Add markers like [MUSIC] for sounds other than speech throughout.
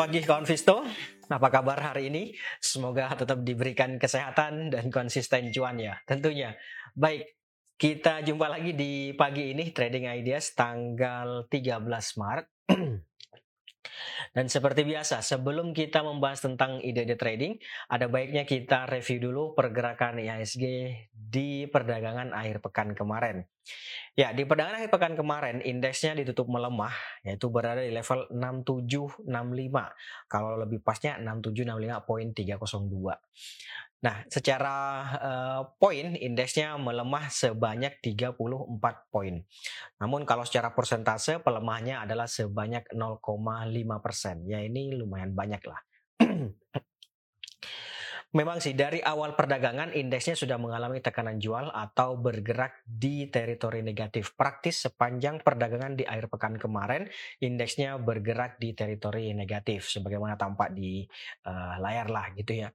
pagi kawan Visto. Apa kabar hari ini? Semoga tetap diberikan kesehatan dan konsisten cuan ya tentunya. Baik, kita jumpa lagi di pagi ini Trading Ideas tanggal 13 Maret. [CLEARS THROAT] Dan seperti biasa, sebelum kita membahas tentang ide-ide trading, ada baiknya kita review dulu pergerakan IHSG di perdagangan akhir pekan kemarin. Ya, di perdagangan akhir pekan kemarin indeksnya ditutup melemah, yaitu berada di level 6765. Kalau lebih pasnya 6765.302. Nah, secara uh, poin indeksnya melemah sebanyak 34 poin. Namun kalau secara persentase pelemahannya adalah sebanyak 0,5 persen. Ya ini lumayan banyak lah. [CLEARS THROAT] Memang sih dari awal perdagangan indeksnya sudah mengalami tekanan jual atau bergerak di teritori negatif. Praktis sepanjang perdagangan di akhir pekan kemarin indeksnya bergerak di teritori negatif sebagaimana tampak di uh, layar lah gitu ya.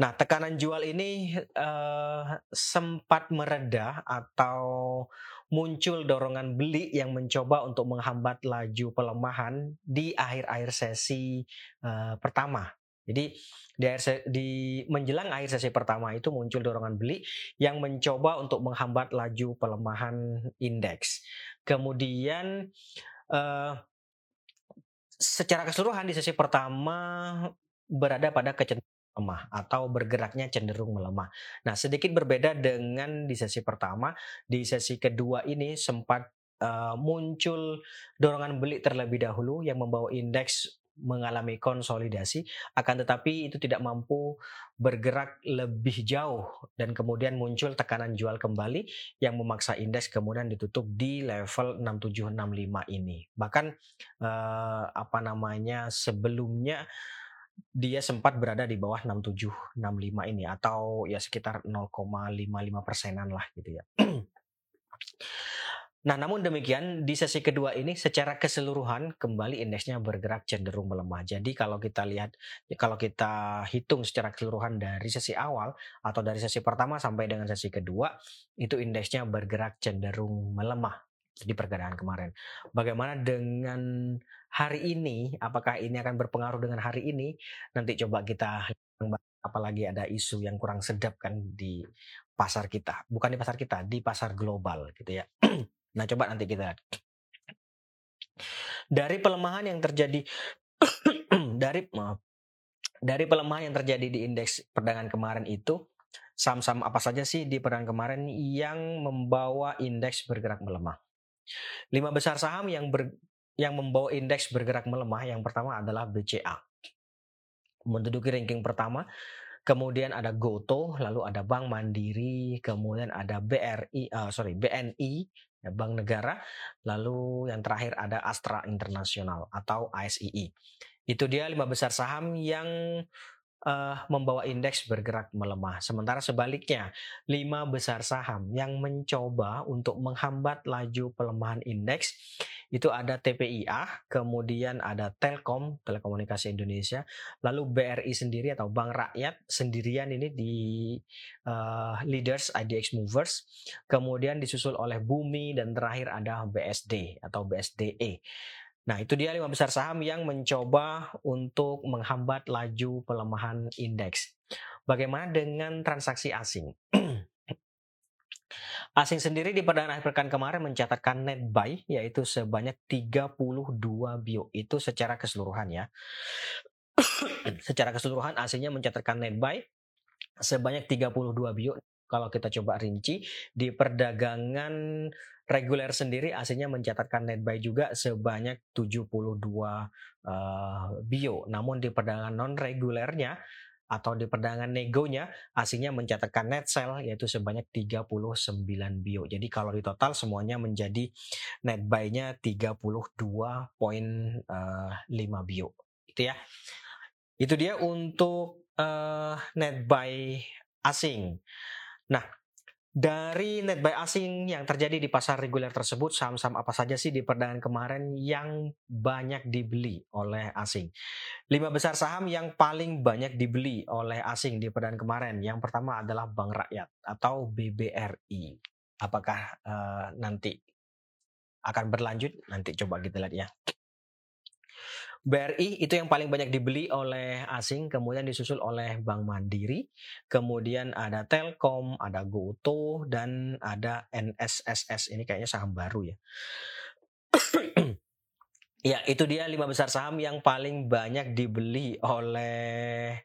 Nah, tekanan jual ini uh, sempat mereda atau muncul dorongan beli yang mencoba untuk menghambat laju pelemahan di akhir-akhir sesi uh, pertama. Jadi di, akhir, di menjelang akhir sesi pertama itu muncul dorongan beli yang mencoba untuk menghambat laju pelemahan indeks. Kemudian uh, secara keseluruhan di sesi pertama berada pada kecenderungan lemah atau bergeraknya cenderung melemah. Nah, sedikit berbeda dengan di sesi pertama, di sesi kedua ini sempat uh, muncul dorongan beli terlebih dahulu yang membawa indeks mengalami konsolidasi akan tetapi itu tidak mampu bergerak lebih jauh dan kemudian muncul tekanan jual kembali yang memaksa indeks kemudian ditutup di level 6765 ini. Bahkan uh, apa namanya sebelumnya dia sempat berada di bawah 6765 ini atau ya sekitar 0,55 persenan lah gitu ya. Nah, namun demikian di sesi kedua ini secara keseluruhan kembali indeksnya bergerak cenderung melemah. Jadi kalau kita lihat kalau kita hitung secara keseluruhan dari sesi awal atau dari sesi pertama sampai dengan sesi kedua itu indeksnya bergerak cenderung melemah di pergerakan kemarin. Bagaimana dengan hari ini? Apakah ini akan berpengaruh dengan hari ini? Nanti coba kita apalagi ada isu yang kurang sedap kan di pasar kita. Bukan di pasar kita, di pasar global gitu ya. [CLEARS THROAT] nah, coba nanti kita lihat. Dari pelemahan yang terjadi [CLEARS THROAT] dari maaf, dari pelemahan yang terjadi di indeks perdagangan kemarin itu saham-saham apa saja sih di perdagangan kemarin yang membawa indeks bergerak melemah? Lima besar saham yang ber, yang membawa indeks bergerak melemah yang pertama adalah BCA. Menduduki ranking pertama, kemudian ada Goto, lalu ada Bank Mandiri, kemudian ada BRI, uh, eh, sorry BNI, ya, Bank Negara, lalu yang terakhir ada Astra Internasional atau ASII. Itu dia lima besar saham yang uh, membawa indeks bergerak melemah. Sementara sebaliknya, lima besar saham yang mencoba untuk menghambat laju pelemahan indeks itu ada TPIA, kemudian ada Telkom, Telekomunikasi Indonesia, lalu BRI sendiri atau Bank Rakyat sendirian ini di uh, Leaders IDX Movers, kemudian disusul oleh Bumi dan terakhir ada BSD atau BSDE. Nah, itu dia lima besar saham yang mencoba untuk menghambat laju pelemahan indeks. Bagaimana dengan transaksi asing? [CLEARS THROAT] asing sendiri di perdagangan akhir pekan kemarin mencatatkan net buy yaitu sebanyak 32 bio itu secara keseluruhan ya. [CLEARS THROAT] secara keseluruhan asingnya mencatatkan net buy sebanyak 32 bio kalau kita coba rinci di perdagangan reguler sendiri aslinya mencatatkan net buy juga sebanyak 72 uh, eh, bio. Namun di perdagangan non regulernya atau di perdagangan negonya aslinya mencatatkan net sell yaitu sebanyak 39 bio. Jadi kalau di total semuanya menjadi net buy-nya 32.5 uh, bio. Itu ya. Itu dia untuk uh, net buy asing. Nah, dari net buy asing yang terjadi di pasar reguler tersebut, saham-saham apa saja sih di perdagangan kemarin yang banyak dibeli oleh asing? Lima besar saham yang paling banyak dibeli oleh asing di perdagangan kemarin. Yang pertama adalah Bank Rakyat atau BBRI. Apakah uh, nanti akan berlanjut? Nanti coba kita lihat ya. BRI itu yang paling banyak dibeli oleh asing, kemudian disusul oleh Bank Mandiri, kemudian ada Telkom, ada GoTo, dan ada NSSS. Ini kayaknya saham baru ya. [CLEARS THROAT] ya, itu dia lima besar saham yang paling banyak dibeli oleh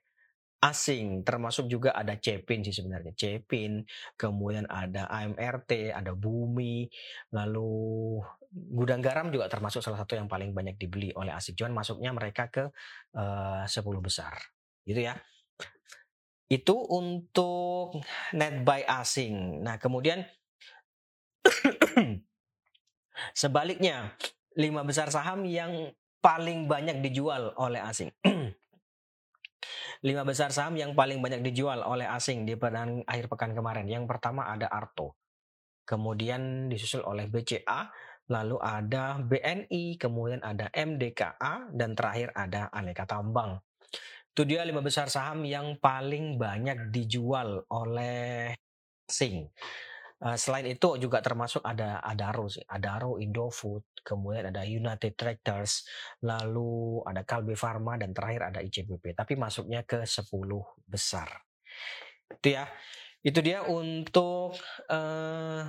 asing, termasuk juga ada Cepin sih sebenarnya. Cepin, kemudian ada AMRT, ada Bumi, lalu gudang garam juga termasuk salah satu yang paling banyak dibeli oleh asing. Cuman masuknya mereka ke uh, eh, 10 besar. Gitu ya. Itu untuk net buy asing. Nah, kemudian [COUGHS] sebaliknya, lima besar saham yang paling banyak dijual oleh asing. [COUGHS] lima besar saham yang paling banyak dijual oleh asing di perdagangan akhir pekan kemarin. Yang pertama ada Arto. Kemudian disusul oleh BCA, lalu ada BNI, kemudian ada MDKA, dan terakhir ada Aneka Tambang. Itu dia lima besar saham yang paling banyak dijual oleh asing. Uh, selain itu juga termasuk ada Adaro sih, Adaro, Indofood, kemudian ada United Tractors, lalu ada Kalbe Pharma dan terakhir ada ICBP. Tapi masuknya ke 10 besar. Itu ya. Itu dia untuk uh,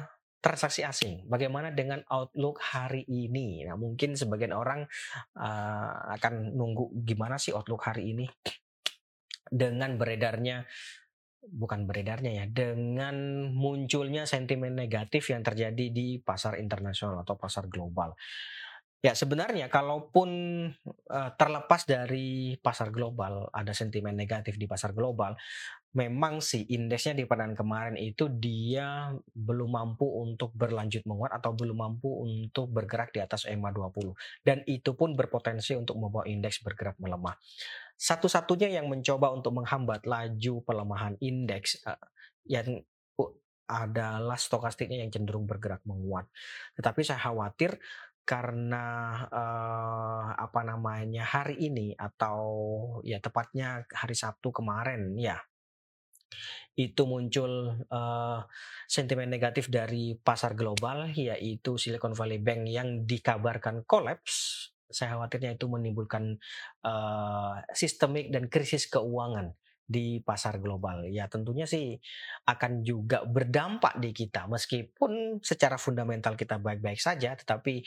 transaksi asing. Bagaimana dengan outlook hari ini? Nah, mungkin sebagian orang uh, akan nunggu gimana sih outlook hari ini dengan beredarnya bukan beredarnya ya dengan munculnya sentimen negatif yang terjadi di pasar internasional atau pasar global. Ya sebenarnya kalaupun uh, terlepas dari pasar global ada sentimen negatif di pasar global, memang sih indeksnya di pekan kemarin itu dia belum mampu untuk berlanjut menguat atau belum mampu untuk bergerak di atas EMA 20 dan itu pun berpotensi untuk membawa indeks bergerak melemah. Satu-satunya yang mencoba untuk menghambat laju pelemahan indeks uh, yang adalah stokastiknya yang cenderung bergerak menguat. Tetapi saya khawatir karena uh, apa namanya hari ini atau ya tepatnya hari Sabtu kemarin ya itu muncul uh, sentimen negatif dari pasar global yaitu Silicon Valley Bank yang dikabarkan kolaps. Saya khawatirnya itu menimbulkan uh, sistemik dan krisis keuangan di pasar global. Ya tentunya sih akan juga berdampak di kita meskipun secara fundamental kita baik-baik saja tetapi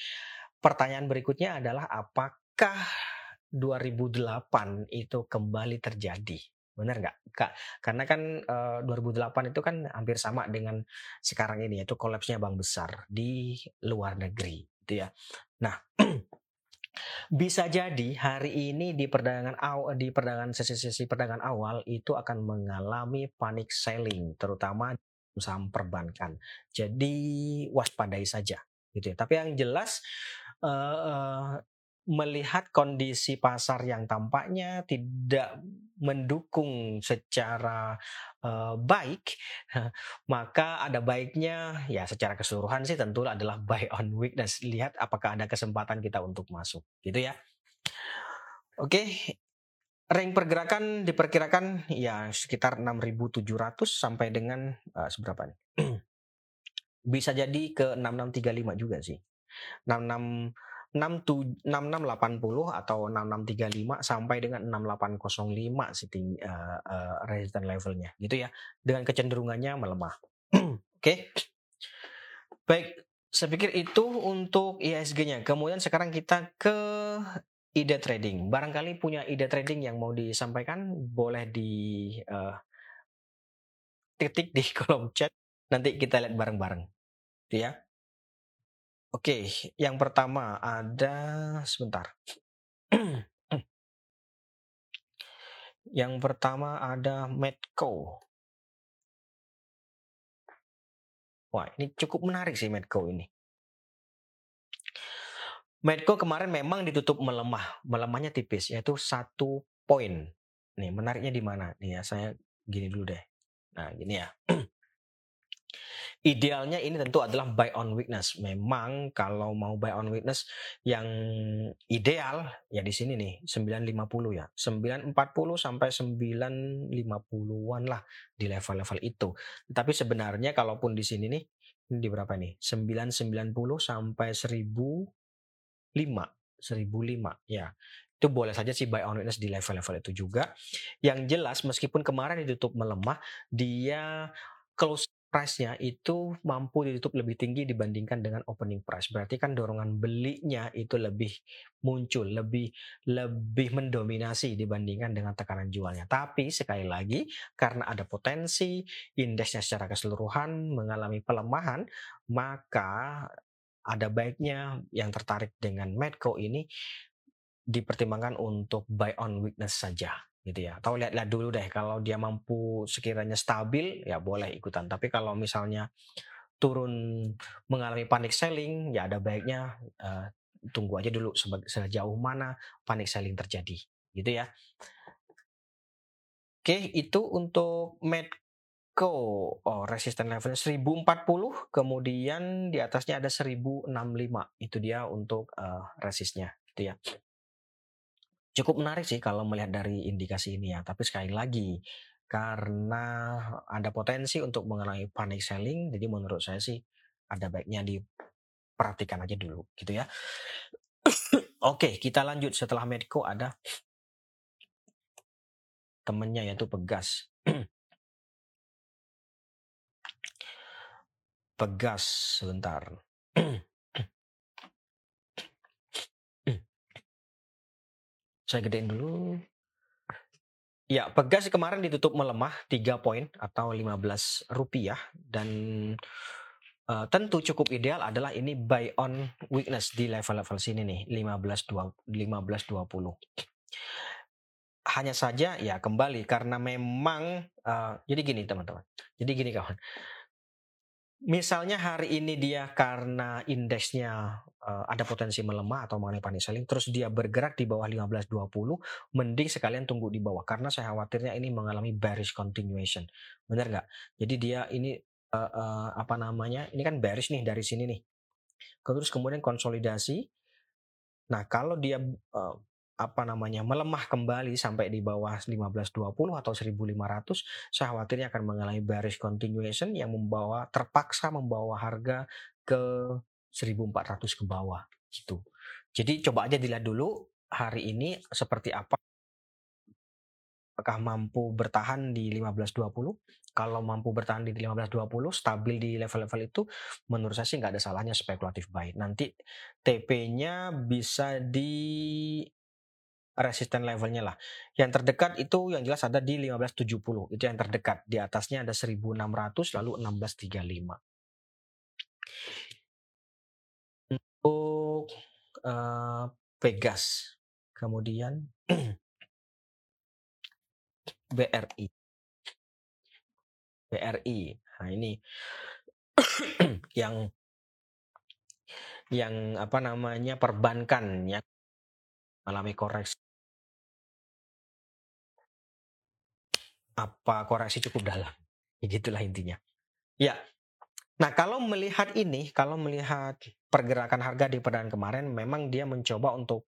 pertanyaan berikutnya adalah apakah 2008 itu kembali terjadi? Benar nggak, Kak? Karena kan uh, 2008 itu kan hampir sama dengan sekarang ini yaitu kolapsnya bank besar di luar negeri, gitu ya. Nah, [CLEARS THROAT] Bisa jadi hari ini di perdagangan awal di perdagangan sesi-sesi perdagangan awal itu akan mengalami panic selling terutama saham perbankan. Jadi waspadai saja gitu ya. Tapi yang jelas uh, melihat kondisi pasar yang tampaknya tidak mendukung secara uh, baik, maka ada baiknya ya secara keseluruhan sih tentu adalah [LAUGHS] buy on weakness. Lihat apakah ada kesempatan kita untuk masuk, gitu ya. Oke, rank pergerakan diperkirakan ya sekitar 6.700 sampai dengan uh, seberapa nih? [CLEARS THROAT] Bisa jadi ke 6635 juga sih. 66 6680 atau 6635 sampai dengan 6805 sih uh, uh, resistance levelnya gitu ya dengan kecenderungannya melemah. [CLEARS THROAT] Oke. Okay. Baik, saya pikir itu untuk ISG-nya. Kemudian sekarang kita ke ide trading. Barangkali punya ide trading yang mau disampaikan boleh di uh, titik di [LAUGHS] kolom chat. Nanti kita lihat bareng-bareng. Ya. Oke, yang pertama ada sebentar. [CLEARS THROAT] yang pertama ada Medco. Wah, ini cukup menarik sih Medco ini. Medco kemarin memang ditutup melemah, melemahnya tipis, yaitu satu poin. Nih, menariknya di mana? Nih ya, saya gini dulu deh. Nah, gini ya. [CLEARS THROAT] Idealnya ini tentu adalah buy on weakness. Memang kalau mau buy on weakness yang ideal ya di sini nih 950 ya. 940 sampai 950-an lah di level-level itu. Tapi sebenarnya kalaupun di sini nih ini di berapa nih? 990 sampai 1005. 1005 ya. itu boleh saja sih buy on weakness di level-level itu juga. Yang jelas meskipun kemarin ditutup melemah, dia close price-nya itu mampu ditutup lebih tinggi dibandingkan dengan opening price. Berarti kan dorongan belinya itu lebih muncul, lebih lebih mendominasi dibandingkan dengan tekanan jualnya. Tapi sekali lagi karena ada potensi indeksnya secara keseluruhan mengalami pelemahan, maka ada baiknya yang tertarik dengan Medco ini dipertimbangkan untuk buy on weakness saja gitu ya. Atau lihat-lihat dulu deh kalau dia mampu sekiranya stabil ya boleh ikutan. Tapi kalau misalnya turun mengalami panic selling ya ada baiknya uh, tunggu aja dulu sejauh mana panic selling terjadi gitu ya. Oke, itu untuk Medco oh resisten levelnya 1040 kemudian di atasnya ada 1065 itu dia untuk uh, resistnya gitu ya. Cukup menarik sih kalau melihat dari indikasi ini ya, tapi sekali lagi karena ada potensi untuk mengalami panic selling, jadi menurut saya sih ada baiknya diperhatikan aja dulu gitu ya. [COUGHS] Oke, kita lanjut setelah Medco ada temennya yaitu Pegas. [COUGHS] Pegas sebentar. [COUGHS] Saya gedein dulu. Ya, Pegas kemarin ditutup melemah 3 poin atau 15 rupiah dan uh, tentu cukup ideal adalah ini buy on weakness di level-level sini nih 15 15 20. Hanya saja ya kembali karena memang uh, jadi gini teman-teman. Jadi gini kawan misalnya hari ini dia karena indeksnya uh, ada potensi melemah atau mengenai panic selling terus dia bergerak di bawah 1520 mending sekalian tunggu di bawah karena saya khawatirnya ini mengalami bearish continuation. Benar nggak? Jadi dia ini uh, uh, apa namanya ini kan bearish nih dari sini nih. Terus kemudian konsolidasi. Nah kalau dia uh, apa namanya melemah kembali sampai di bawah 1520 atau 1500 saya khawatirnya akan mengalami bearish continuation yang membawa terpaksa membawa harga ke 1400 ke bawah gitu. Jadi coba aja dilihat dulu hari ini seperti apa. Apakah mampu bertahan di 1520 kalau mampu bertahan di 1520 stabil di level-level itu menurut saya sih nggak ada salahnya spekulatif buy. Nanti TP-nya bisa di resisten levelnya lah. Yang terdekat itu yang jelas ada di 1570. Itu yang terdekat. Di atasnya ada 1600 lalu 1635. Untuk uh, Pegas. Kemudian [CLEARS THROAT] BRI. BRI. Nah, ini [CLEARS THROAT] yang yang apa namanya perbankan yang mengalami koreksi apa koreksi cukup dalam. Ya gitulah intinya. Ya. Nah, kalau melihat ini, kalau melihat pergerakan harga di perdagangan kemarin memang dia mencoba untuk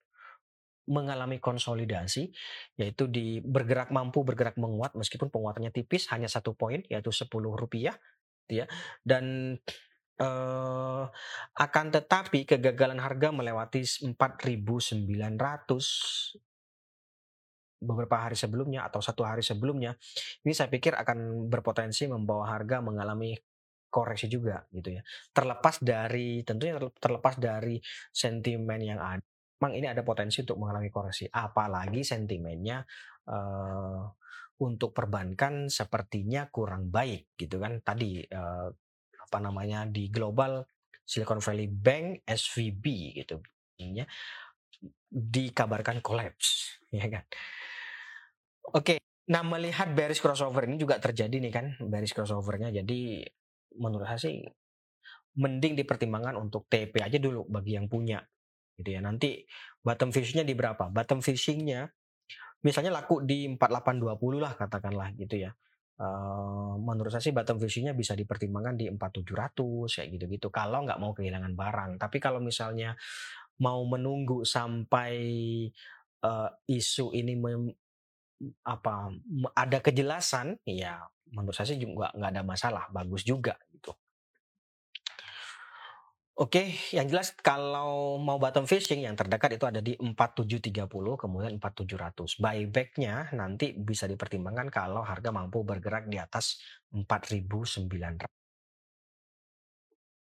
mengalami konsolidasi yaitu di bergerak mampu bergerak menguat meskipun penguatannya tipis hanya satu poin yaitu 10 rupiah gitu ya dan eh, akan tetapi kegagalan harga melewati 4.900 beberapa hari sebelumnya atau satu hari sebelumnya, ini saya pikir akan berpotensi membawa harga mengalami koreksi juga gitu ya. Terlepas dari tentunya terlepas dari sentimen yang ada, memang ini ada potensi untuk mengalami koreksi. Apalagi sentimennya uh, untuk perbankan sepertinya kurang baik gitu kan. Tadi uh, apa namanya di global Silicon Valley Bank SVB gitu, dikabarkan collapse [LAUGHS] ya kan. Oke, nah melihat bearish crossover ini juga terjadi nih kan bearish crossovernya. Jadi menurut saya sih mending dipertimbangkan untuk TP aja dulu bagi yang punya gitu ya. Nanti bottom fishingnya di berapa? Bottom fishingnya misalnya laku di 4820 lah katakanlah gitu ya. Uh, menurut saya sih bottom fishingnya bisa dipertimbangkan di 4700 kayak gitu-gitu kalau nggak mau kehilangan barang. Tapi kalau misalnya mau menunggu sampai uh, isu ini apa ada kejelasan ya menurut saya sih juga nggak ada masalah bagus juga gitu Oke, yang jelas kalau mau bottom fishing yang terdekat itu ada di 4730 kemudian 4700. Buybacknya nanti bisa dipertimbangkan kalau harga mampu bergerak di atas 4900.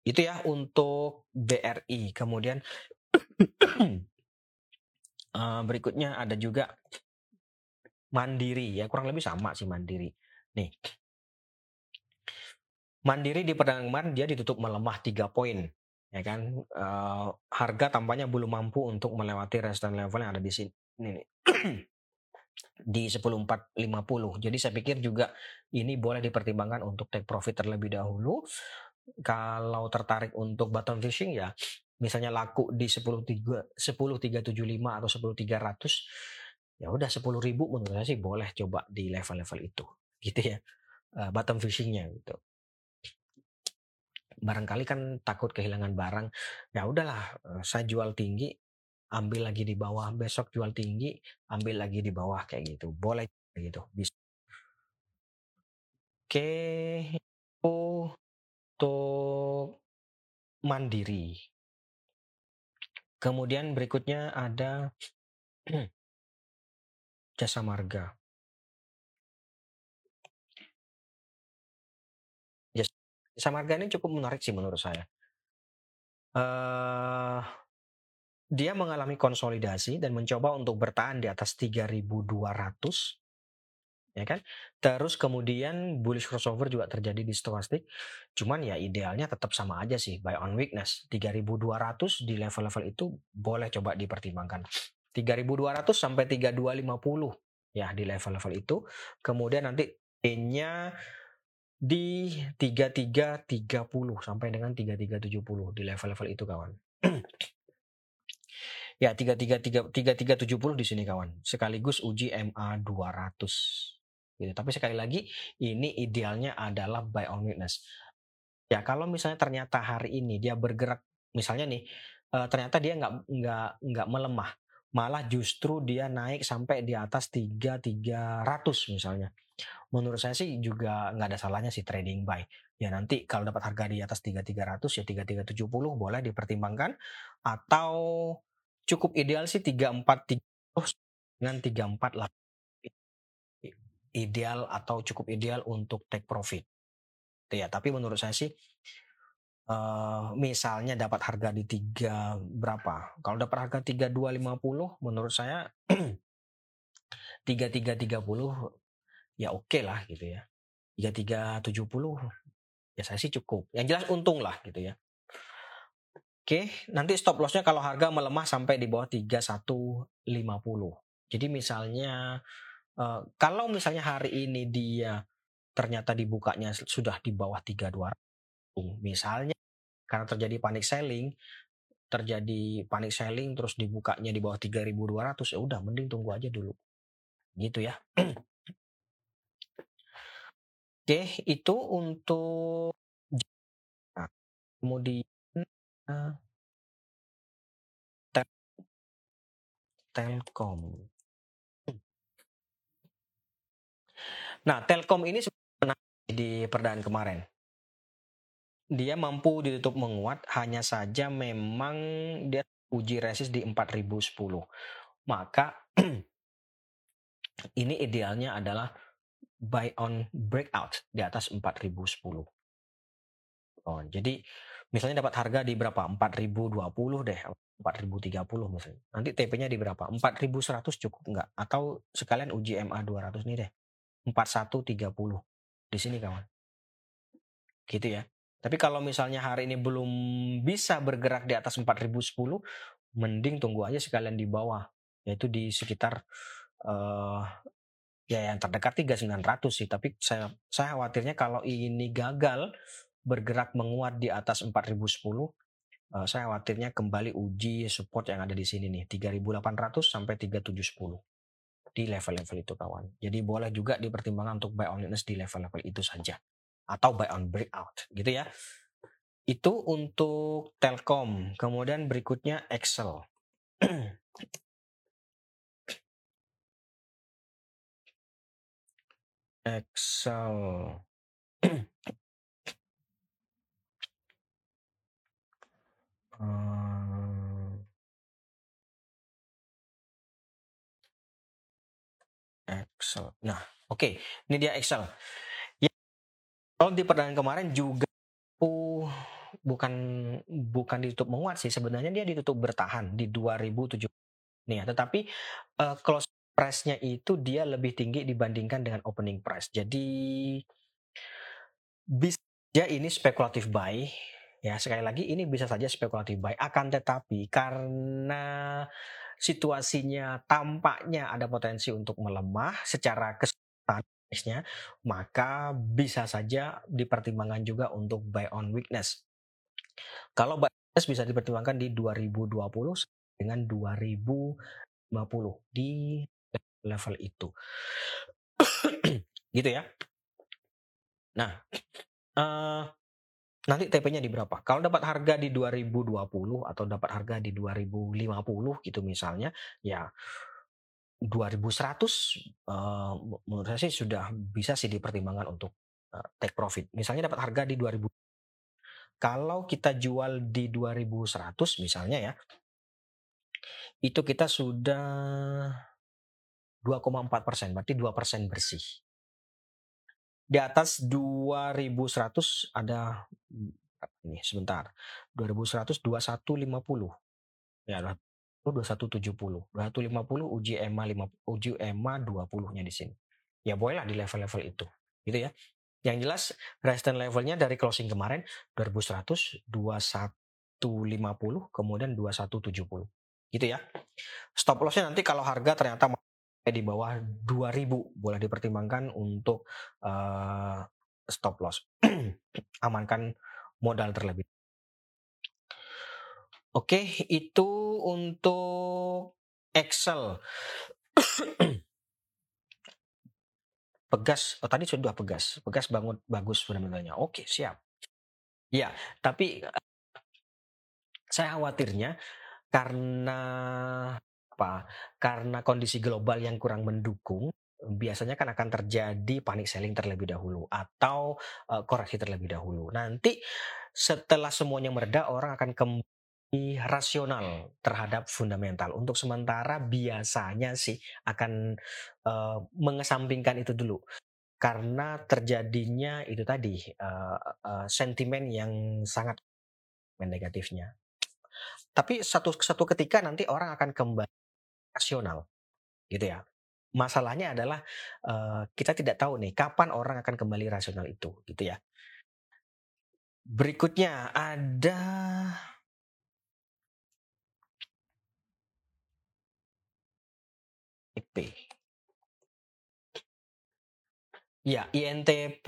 Itu ya untuk BRI. Kemudian uh, [CLEARS THROAT] berikutnya ada juga Mandiri ya kurang lebih sama sih Mandiri. Nih. Mandiri di perdagangan kemarin dia ditutup melemah 3 poin ya kan uh, harga tampaknya belum mampu untuk melewati resistance level yang ada di sini nih di 10450. Jadi saya pikir juga ini boleh dipertimbangkan untuk take profit terlebih dahulu. Kalau tertarik untuk bottom fishing ya misalnya laku di 103 10375 atau 10300 ya udah 10.000 menurut saya sih boleh coba di level-level itu gitu ya. Uh, bottom fishingnya gitu. Barangkali kan takut kehilangan barang ya udahlah eh, saya jual tinggi ambil lagi di bawah besok jual tinggi ambil lagi di bawah kayak gitu. Boleh gitu bisa. Oke untuk mandiri. Kemudian berikutnya ada [CLEARS THROAT] jasa marga. Samarga ini cukup menarik sih menurut saya. Uh, dia mengalami konsolidasi dan mencoba untuk bertahan di atas 3.200 ya kan? Terus kemudian bullish crossover juga terjadi di stochastic. Cuman ya idealnya tetap sama aja sih buy on weakness. 3.200 di level-level itu boleh coba dipertimbangkan 3.200 sampai 3.250 ya di level-level itu kemudian nanti nya di 3330 sampai dengan 3370 di level-level itu kawan. [CLEARS THROAT] ya 333 3370 di sini kawan. Sekaligus uji MA 200. Gitu. Tapi sekali lagi ini idealnya adalah buy on witness. Ya kalau misalnya ternyata hari ini dia bergerak misalnya nih uh, ternyata dia nggak nggak nggak melemah malah justru dia naik sampai di atas 3300 misalnya menurut saya sih juga nggak ada salahnya sih trading buy. Ya nanti kalau dapat harga di atas 3300 ya 3370 boleh dipertimbangkan atau cukup ideal sih 343 dengan 34 lah ideal atau cukup ideal untuk take profit. Ya, tapi menurut saya sih uh, misalnya dapat harga di tiga berapa? Kalau dapat harga 3250 menurut saya [CLEARS THROAT] 3330 ya oke okay lah gitu ya. 3370 ya saya sih cukup. Yang jelas untung lah gitu ya. Oke, nanti stop lossnya kalau harga melemah sampai di bawah 3150. Jadi misalnya uh, kalau misalnya hari ini dia ternyata dibukanya sudah di bawah 3200 misalnya karena terjadi panic selling terjadi panic selling terus dibukanya di bawah 3200 ya udah mending tunggu aja dulu gitu ya Oke, itu untuk nah, kemudian uh, tel Telkom. Nah, Telkom ini di perdaan kemarin. Dia mampu ditutup menguat, hanya saja memang dia uji resist di 4010. Maka [CLEARS THROAT] ini idealnya adalah buy on breakout di atas 4010. Oh, jadi misalnya dapat harga di berapa? 4020 deh, 4030 misalnya. Nanti TP-nya di berapa? 4100 cukup enggak? Atau sekalian uji MA 200 nih deh. 4130 di sini kawan. Gitu ya. Tapi kalau misalnya hari ini belum bisa bergerak di atas 4010, mending tunggu aja sekalian di bawah, yaitu di sekitar uh, ya yang terdekat 3900 sih. Tapi saya saya khawatirnya kalau ini gagal bergerak menguat di atas 4010 uh, eh, saya khawatirnya kembali uji support yang ada di sini nih 3800 sampai 3710 di level-level itu kawan. Jadi boleh juga dipertimbangkan untuk buy on di level-level itu saja atau buy on breakout gitu ya. Itu untuk Telkom. Kemudian berikutnya Excel. [CLEARS THROAT] Excel. Eee [CLEARS THROAT] Excel. Nah, oke, ini dia Excel. Ya, kalau di perdagangan kemarin juga uh, bukan bukan ditutup menguat sih, sebenarnya dia ditutup bertahan di 2007 nih ya, tetapi, eee, close price-nya itu dia lebih tinggi dibandingkan dengan opening price. Jadi bisa saja ini spekulatif buy, ya. Sekali lagi ini bisa saja spekulatif buy, akan tetapi karena situasinya tampaknya ada potensi untuk melemah secara keseluruhan nya maka bisa saja dipertimbangkan juga untuk buy on weakness. Kalau buy on weakness bisa dipertimbangkan di 2020 dengan 2050 di level itu. Gitu ya. Nah, eee, nanti TP-nya di berapa? Kalau dapat harga di 2020 atau dapat harga di 2050 gitu misalnya, ya 2100, eee, menurut saya sih sudah bisa sih dipertimbangkan untuk, eee, take profit. Misalnya dapat harga di 2000 kalau kita jual di 2100 misalnya ya itu kita sudah 2,4%, berarti 2% bersih. Di atas 2100 ada ini sebentar, 2100 2150. Ya 2170, 2150 uji EMA lima uji EMA 20-nya di sini. Ya bolehlah di level-level itu, gitu ya. Yang jelas resistance levelnya dari closing kemarin 2100, 2150, kemudian 2170, gitu ya. Stop loss-nya nanti kalau harga ternyata di bawah 2000 boleh dipertimbangkan untuk uh, stop loss. [CLEARS THROAT] Amankan modal terlebih. Oke, itu untuk Excel. [COUGHS] Pegas, oh tadi sudah Pegas. Pegas bangun bagus fundamentalnya. Oke, siap. Ya, tapi saya khawatirnya karena apa? Karena kondisi global yang kurang mendukung, biasanya kan akan terjadi panic selling terlebih dahulu atau uh, koreksi terlebih dahulu. Nanti setelah semuanya mereda, orang akan kembali rasional terhadap fundamental. Untuk sementara biasanya sih akan uh, mengesampingkan itu dulu karena terjadinya itu tadi uh, uh, sentimen yang sangat negatifnya. Tapi satu satu ketika nanti orang akan kembali rasional, gitu ya. Masalahnya adalah uh, kita tidak tahu nih kapan orang akan kembali rasional itu, gitu ya. Berikutnya ada IP. Ya, INTP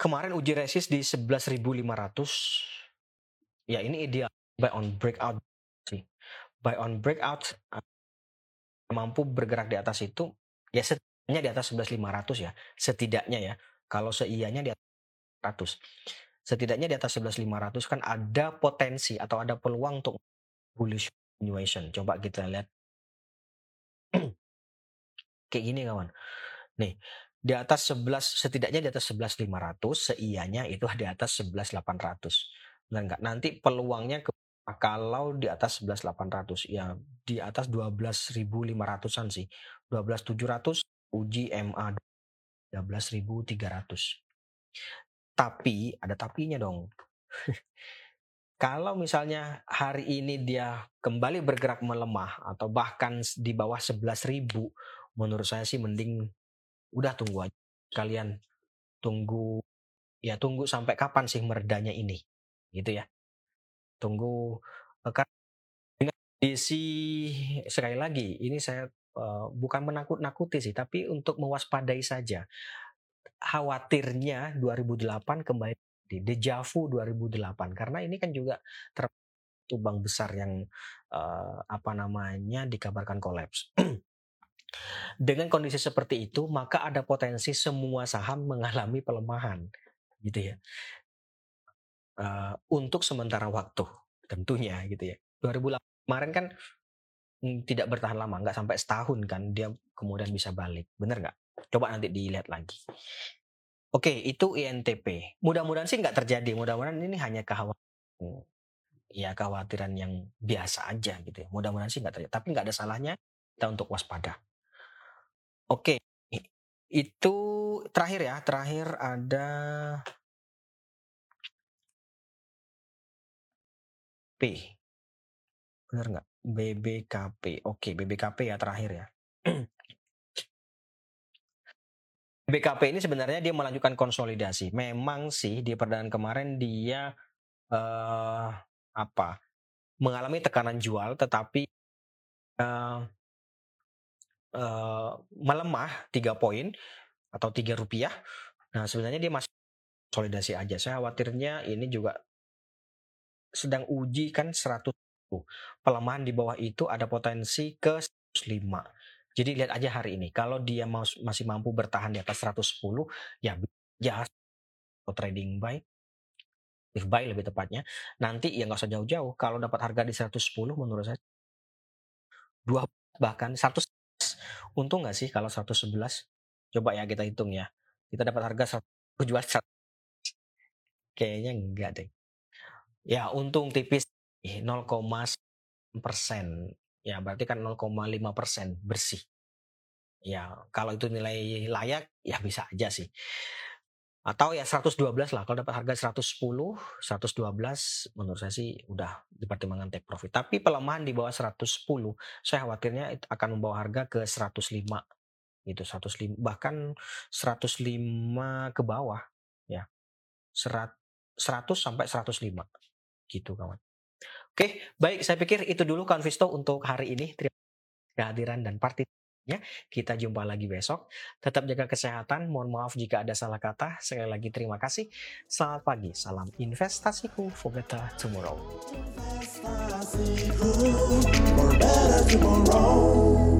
kemarin uji resist di 11.500. Ya, ini ideal buy on breakout sih. Buy on breakout mampu bergerak di atas itu ya setidaknya di atas 11.500 ya. Setidaknya ya. Kalau seiyanya di atas 100. Setidaknya di atas 11.500 kan ada potensi atau ada peluang untuk bullish continuation. Coba kita lihat. Kayak gini kawan. Nih, di atas 11 setidaknya di atas 11.500 seiyanya itu di atas 11.800. Benar nggak? Nanti peluangnya ke kalau di atas 11.800 ya di atas 12.500-an sih. 12.700 uji MA 13.300. Tapi ada tapinya dong. [LAUGHS] kalau misalnya hari ini dia kembali bergerak melemah atau bahkan di bawah 11.000 menurut saya sih mending udah tunggu aja. Kalian tunggu ya tunggu sampai kapan sih meredanya ini gitu ya. Tunggu uh, karena kondisi sekali lagi ini saya uh, bukan menakut-nakuti sih tapi untuk mewaspadai saja khawatirnya 2008 kembali di dejavu 2008 karena ini kan juga bank besar yang uh, apa namanya dikabarkan kolaps [CLEARS THROAT] Dengan kondisi seperti itu, maka ada potensi semua saham mengalami pelemahan, gitu ya. Uh, untuk sementara waktu, tentunya gitu ya. 2008 kemarin kan mm, tidak bertahan lama, nggak sampai setahun kan dia kemudian bisa balik, bener nggak? Coba nanti dilihat lagi. Oke, itu INTP. Mudah-mudahan sih nggak terjadi. Mudah-mudahan ini hanya kekhawatiran, ya kekhawatiran yang biasa aja gitu ya. Mudah-mudahan sih nggak terjadi. Tapi nggak ada salahnya kita untuk waspada. Oke, itu terakhir ya. Terakhir ada P. Bener nggak? BBKP. Oke, BBKP ya terakhir ya. [CLEARS THROAT] BKP ini sebenarnya dia melanjutkan konsolidasi. Memang sih di perdagangan kemarin dia uh, apa mengalami tekanan jual, tetapi uh, uh, melemah tiga poin atau tiga rupiah. Nah sebenarnya dia masih konsolidasi aja. Saya khawatirnya ini juga sedang uji kan 100 pelemahan di bawah itu ada potensi ke 105 jadi lihat aja hari ini kalau dia masih mampu bertahan di atas 110 ya ya atau trading buy. If buy lebih tepatnya nanti ya nggak usah jauh-jauh kalau dapat harga di 110 menurut saya dua bahkan 100 untung nggak sih kalau 111 coba ya kita hitung ya kita dapat harga 100 jual 100 kayaknya enggak deh. Ya untung tipis 0, persen. Ya berarti kan 0,5 persen bersih. Ya kalau itu nilai layak ya bisa aja sih. Atau ya 112 lah kalau dapat harga 110, 112 menurut saya sih udah dipertimbangkan take profit. Tapi pelemahan di bawah 110 saya khawatirnya itu akan membawa harga ke 105 itu 105 bahkan 105 ke bawah ya. 100 sampai 105 gitu kawan. Oke, baik saya pikir itu dulu kawan Visto untuk hari ini. Terima kasih kehadiran dan partisipasinya. Kita jumpa lagi besok. Tetap jaga kesehatan. Mohon maaf jika ada salah kata. Sekali lagi terima kasih. Selamat pagi. Salam investasiku for better tomorrow. Tomorrow.